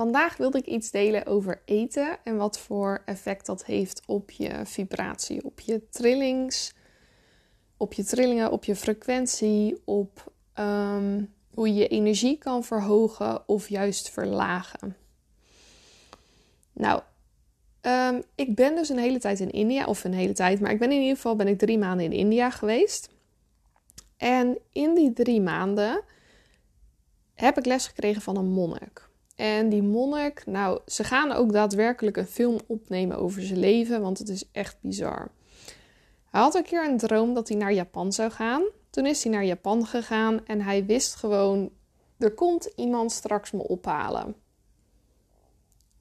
Vandaag wilde ik iets delen over eten en wat voor effect dat heeft op je vibratie, op je trillings, op je trillingen, op je frequentie, op ehm, hoe je je energie kan verhogen of juist verlagen. Nou, ehm, ik ben dus een hele tijd in India, of een hele tijd, maar ik ben in ieder geval ben ik drie maanden in India geweest. En in die drie maanden heb ik les gekregen van een monnik. En die monnik, nou, ze gaan ook daadwerkelijk een film opnemen over zijn leven, want het is echt bizar. Hij had een keer een droom dat hij naar Japan zou gaan. Toen is hij naar Japan gegaan en hij wist gewoon: er komt iemand straks me ophalen.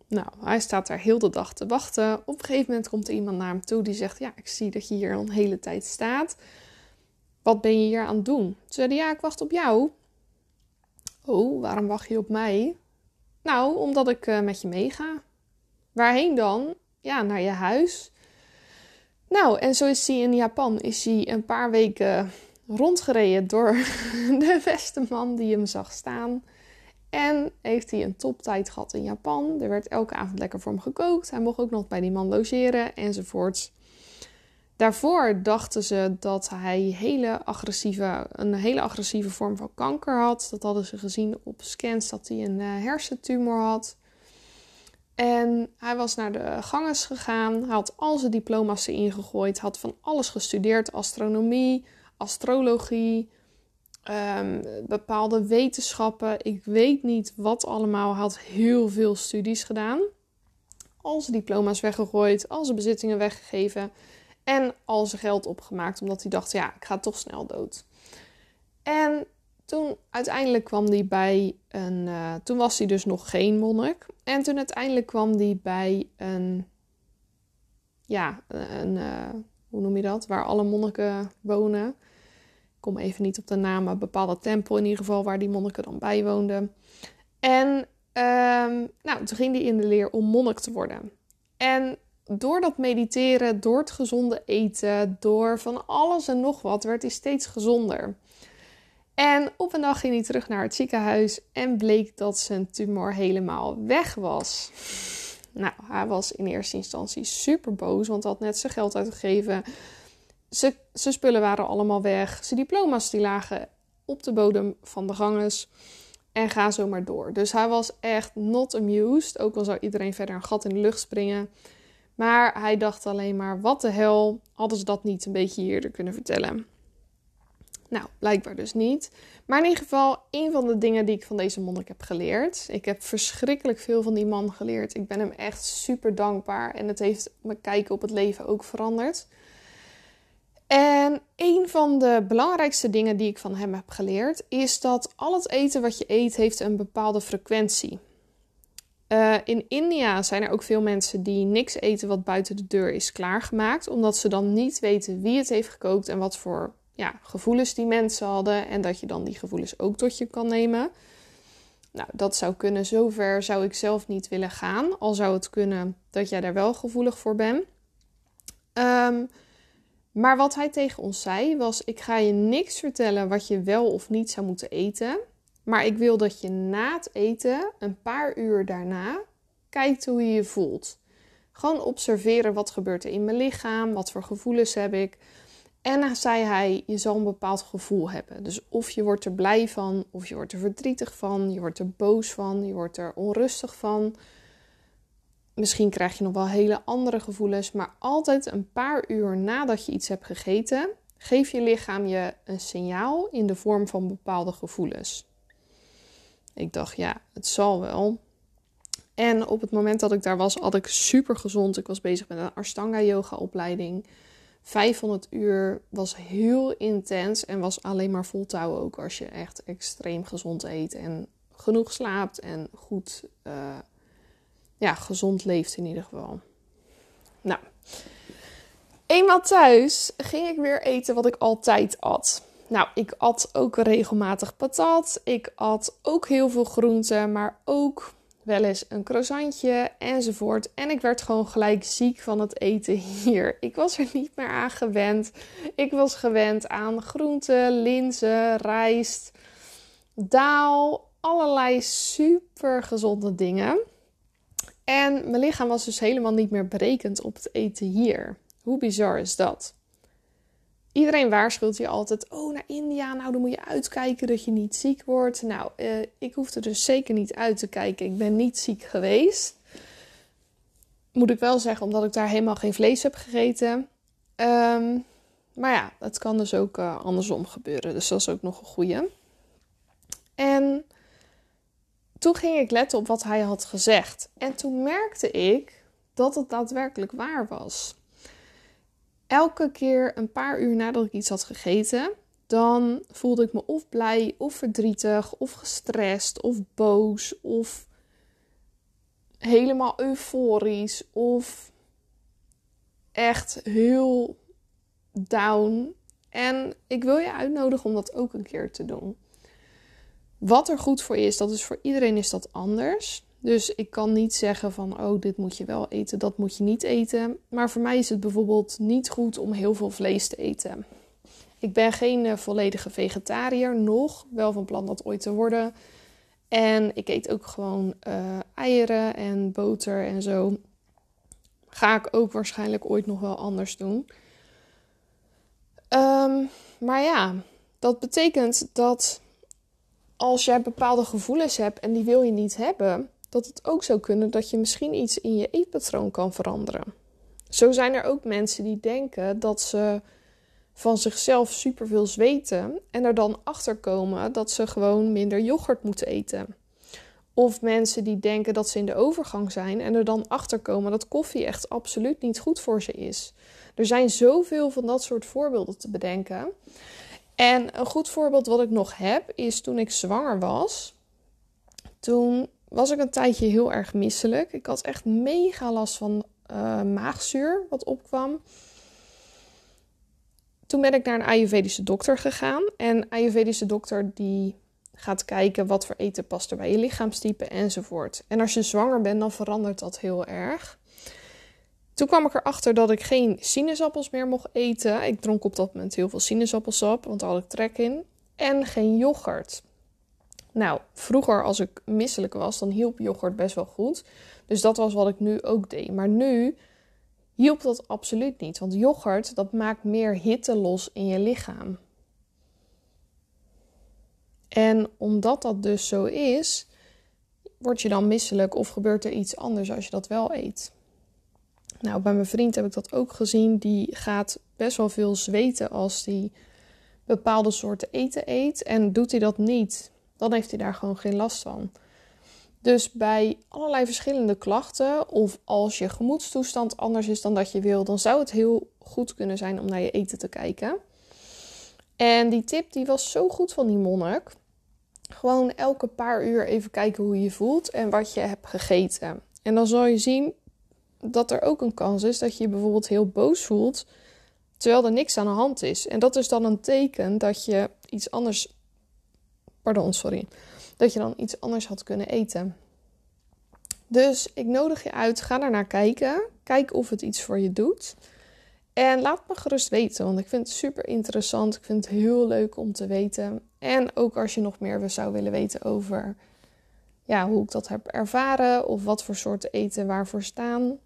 Nou, hij staat daar heel de dag te wachten. Op een gegeven moment komt er iemand naar hem toe die zegt: Ja, ik zie dat je hier al een hele tijd staat. Wat ben je hier aan het doen? Toen zei Ja, ik wacht op jou. Oh, waarom wacht je op mij? Nou, omdat ik uh, met je meega. Waarheen dan? Ja, naar je huis. Nou, en zo is hij in Japan is hij een paar weken rondgereden door de beste man die hem zag staan. En heeft hij een toptijd gehad in Japan. Er werd elke avond lekker voor hem gekookt. Hij mocht ook nog bij die man logeren enzovoorts. Daarvoor dachten ze dat hij hele agressieve, een hele agressieve vorm van kanker had. Dat hadden ze gezien op scans dat hij een uh, hersentumor had. En hij was naar de ganges gegaan. Hij had al zijn diploma's erin gegooid. Had van alles gestudeerd: astronomie, astrologie, um, bepaalde wetenschappen. Ik weet niet wat allemaal. Hij had heel veel studies gedaan. Al zijn diploma's weggegooid, al zijn bezittingen weggegeven. En al zijn geld opgemaakt, omdat hij dacht: ja, ik ga toch snel dood. En toen uiteindelijk kwam hij bij een. Uh, toen was hij dus nog geen monnik. En toen uiteindelijk kwam hij bij een. Ja, een. Uh, hoe noem je dat? Waar alle monniken wonen. Ik kom even niet op de naam, een bepaalde tempel in ieder geval, waar die monniken dan bij woonden. En um, nou, toen ging hij in de leer om monnik te worden. En door dat mediteren, door het gezonde eten, door van alles en nog wat, werd hij steeds gezonder. En op een dag ging hij terug naar het ziekenhuis en bleek dat zijn tumor helemaal weg was. Nou, hij was in eerste instantie super boos, want hij had net zijn geld uitgegeven. Zijn, spullen waren allemaal weg. Zijn diploma's die lagen op de bodem van de ganges. En ga zo maar door. Dus hij was echt not amused. Ook al zou iedereen verder een gat in de lucht springen. Maar hij dacht alleen maar: wat de hel, hadden ze dat niet een beetje eerder kunnen vertellen? Nou, blijkbaar dus niet. Maar in ieder geval, een van de dingen die ik van deze monnik heb geleerd. Ik heb verschrikkelijk veel van die man geleerd. Ik ben hem echt super dankbaar. En het heeft mijn kijken op het leven ook veranderd. En een van de belangrijkste dingen die ik van hem heb geleerd is dat al het eten wat je eet heeft een bepaalde frequentie. Uh, in India zijn er ook veel mensen die niks eten wat buiten de deur is klaargemaakt, omdat ze dan niet weten wie het heeft gekookt en wat voor ja, gevoelens die mensen hadden en dat je dan die gevoelens ook tot je kan nemen. Nou, dat zou kunnen. Zover zou ik zelf niet willen gaan, al zou het kunnen dat jij daar wel gevoelig voor bent. Um, maar wat hij tegen ons zei was: Ik ga je niks vertellen wat je wel of niet zou moeten eten. Maar ik wil dat je na het eten, een paar uur daarna, kijkt hoe je je voelt. Gewoon observeren wat gebeurt er in mijn lichaam, wat voor gevoelens heb ik. En zei hij, je zal een bepaald gevoel hebben. Dus of je wordt er blij van, of je wordt er verdrietig van, je wordt er boos van, je wordt er onrustig van. Misschien krijg je nog wel hele andere gevoelens, maar altijd een paar uur nadat je iets hebt gegeten, geeft je lichaam je een signaal in de vorm van bepaalde gevoelens. Ik dacht, ja, het zal wel. En op het moment dat ik daar was, had ik super gezond. Ik was bezig met een Ashtanga yoga opleiding. 500 uur was heel intens en was alleen maar voltouwen ook als je echt extreem gezond eet en genoeg slaapt en goed, uh, ja, gezond leeft in ieder geval. Nou, eenmaal thuis ging ik weer eten wat ik altijd at. Nou, ik at ook regelmatig patat. Ik at ook heel veel groenten, maar ook wel eens een croissantje enzovoort. En ik werd gewoon gelijk ziek van het eten hier. Ik was er niet meer aan gewend. Ik was gewend aan groenten, linzen, rijst, daal, allerlei super gezonde dingen. En mijn lichaam was dus helemaal niet meer berekend op het eten hier. Hoe bizar is dat? Iedereen waarschuwt je altijd: oh, naar India, nou dan moet je uitkijken dat je niet ziek wordt. Nou, uh, ik hoefde dus zeker niet uit te kijken. Ik ben niet ziek geweest. Moet ik wel zeggen, omdat ik daar helemaal geen vlees heb gegeten. Ehm, maar ja, het kan dus ook uh, andersom gebeuren. Dus dat is ook nog een goeie. En toen ging ik letten op wat hij had gezegd. En toen merkte ik dat het daadwerkelijk waar was elke keer een paar uur nadat ik iets had gegeten, dan voelde ik me of blij, of verdrietig, of gestrest, of boos, of helemaal euforisch, of echt heel down. En ik wil je uitnodigen om dat ook een keer te doen. Wat er goed voor is, dat is voor iedereen is dat anders. Dus ik kan niet zeggen van, oh, dit moet je wel eten, dat moet je niet eten. Maar voor mij is het bijvoorbeeld niet goed om heel veel vlees te eten. Ik ben geen uh, volledige vegetariër, nog wel van plan dat ooit te worden. En ik eet ook gewoon uh, eieren en boter en zo. Ga ik ook waarschijnlijk ooit nog wel anders doen. Um, maar ja, dat betekent dat als jij bepaalde gevoelens hebt en die wil je niet hebben, dat het ook zou kunnen dat je misschien iets in je eetpatroon kan veranderen. Zo zijn er ook mensen die denken dat ze van zichzelf superveel zweten en er dan achter komen dat ze gewoon minder yoghurt moeten eten. Of mensen die denken dat ze in de overgang zijn en er dan achter komen dat koffie echt absoluut niet goed voor ze is. Er zijn zoveel van dat soort voorbeelden te bedenken. En een goed voorbeeld wat ik nog heb is toen ik zwanger was. Toen was ik een tijdje heel erg misselijk. Ik had echt mega last van uh, maagzuur wat opkwam. Toen ben ik naar een Ayurvedische dokter gegaan. En Ayurvedische dokter die gaat kijken wat voor eten past er bij je lichaamstype enzovoort. En als je zwanger bent, dan verandert dat heel erg. Toen kwam ik erachter dat ik geen sinaasappels meer mocht eten. Ik dronk op dat moment heel veel sinaasappelsap, want daar had ik trek in. En geen yoghurt. Nou, vroeger als ik misselijk was, dan hielp yoghurt best wel goed. Dus dat was wat ik nu ook deed. Maar nu hielp dat absoluut niet. Want yoghurt, dat maakt meer hitte los in je lichaam. En omdat dat dus zo is, word je dan misselijk of gebeurt er iets anders als je dat wel eet. Nou, bij mijn vriend heb ik dat ook gezien. Die gaat best wel veel zweten als hij bepaalde soorten eten eet. En doet hij dat niet, dan heeft hij daar gewoon geen last van. Dus bij allerlei verschillende klachten, of als je gemoedstoestand anders is dan dat je wil, dan zou het heel goed kunnen zijn om naar je eten te kijken. En die tip die was zo goed van die monnik. Gewoon elke paar uur even kijken hoe je voelt en wat je hebt gegeten. En dan zal je zien dat er ook een kans is dat je je bijvoorbeeld heel boos voelt, terwijl er niks aan de hand is. En dat is dan een teken dat je iets anders Pardon, sorry. Dat je dan iets anders had kunnen eten. Dus ik nodig je uit, ga er naar kijken. Kijk of het iets voor je doet. En laat me gerust weten, want ik vind het super interessant. Ik vind het heel leuk om te weten. En ook als je nog meer zou willen weten over ja, hoe ik dat heb ervaren of wat voor soorten eten waarvoor staan,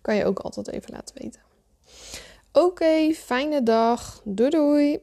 kan je ook altijd even laten weten. Oké, fijne dag. Doei doei.